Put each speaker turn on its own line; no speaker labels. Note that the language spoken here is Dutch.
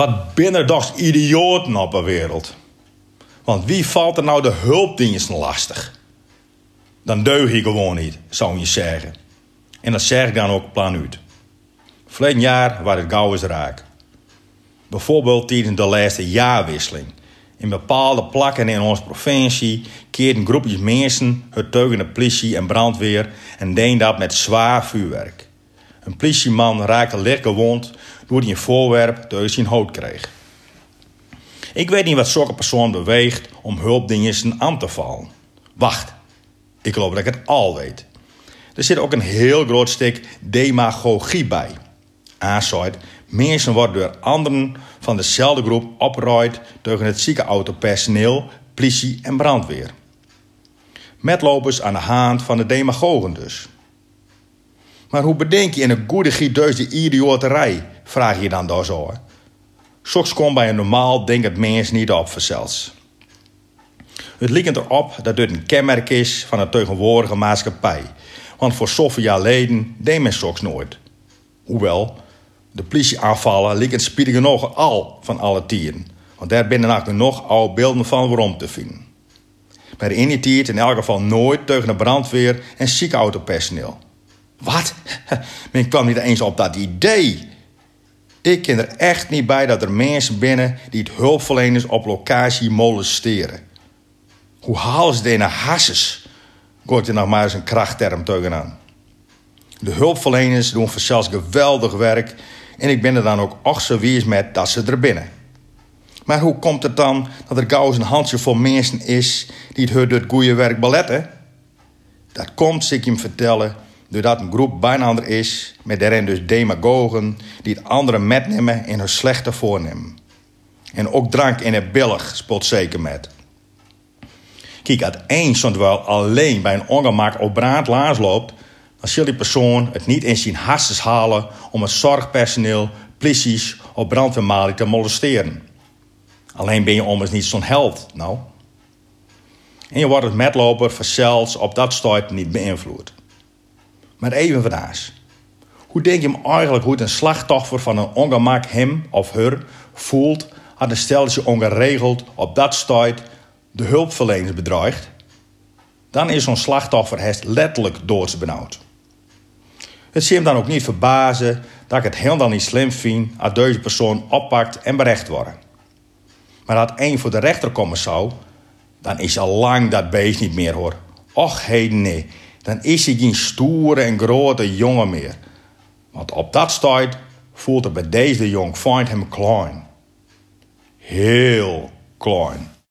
Wat binnen toch idioten op de wereld? Want wie valt er nou de hulpdiensten lastig? Dan deug je gewoon niet, zou je zeggen. En dat zeg ik dan ook plan uit. Verleden jaar waar het gauw eens raak. Bijvoorbeeld tijdens de laatste jaarwisseling. In bepaalde plakken in onze provincie keerden groepjes mensen het tegen de politie en brandweer en deden dat met zwaar vuurwerk. Een politieman raakte licht gewond doordat hij een voorwerp tegen zijn hoofd kreeg. Ik weet niet wat zulke persoon beweegt om hulpdiensten aan te vallen. Wacht, ik geloof dat ik het al weet. Er zit ook een heel groot stuk demagogie bij. Aanzijt, mensen worden door anderen van dezelfde groep opgeruid tegen het ziekenautopersoneel, politie en brandweer. Metlopers aan de hand van de demagogen dus. Maar hoe bedenk je in een goede giet de idioterij? Vraag je dan door zo. Soms komt bij een normaal denkend mens niet op zelfs. Het lijkt erop dat dit een kenmerk is van de tegenwoordige maatschappij. Want voor zoveel jaar leden deed men soks nooit. Hoewel, de politieaanvallen liggen spiedig genoeg al van alle tieren. Want daar binnen nog oude beelden van waarom te vinden. Maar tijd in elk geval nooit tegen de brandweer en ziekenautopersoneel. Wat? Men kwam niet eens op dat idee. Ik ken er echt niet bij dat er mensen binnen die het hulpverleners op locatie molesteren. Hoe halen ze deze hasses? Gooit er nog maar eens een krachtterm tegenaan. De hulpverleners doen zelfs geweldig werk en ik ben er dan ook wies met dat ze er binnen. Maar hoe komt het dan dat er gauw een handje vol mensen is die het het goede werk beletten? Dat komt, zie ik hem vertellen, doordat een groep bijna is, met daarin dus demagogen die het andere metnemen in hun slechte voornemen. En ook drank in het billig speelt zeker met. Kijk, als één stond wel alleen bij een ongemak op brand laars loopt, dan zal die persoon het niet in zijn hasses halen om het zorgpersoneel, polities of brandweermalie te molesteren. Alleen ben je ommers niet zo'n held, nou. En je wordt het metloper zelfs op dat stuit niet beïnvloed. Maar even vandaag. Hoe denk je hem eigenlijk hoe een slachtoffer van een ongemak hem of haar voelt als een steltje ongeregeld op dat stuit de hulpverleners bedreigt? Dan is zo'n slachtoffer het letterlijk doodsbenauwd. Het zie hem dan ook niet verbazen dat ik het helemaal niet slim vind als deze persoon oppakt en berecht wordt. Maar als één voor de rechter komen zou, dan is al lang dat beest niet meer hoor. Och heden nee, dan is hij geen stoere en grote jongen meer. Want op dat stuit voelt bij deze jong find hem klein. Heel klein.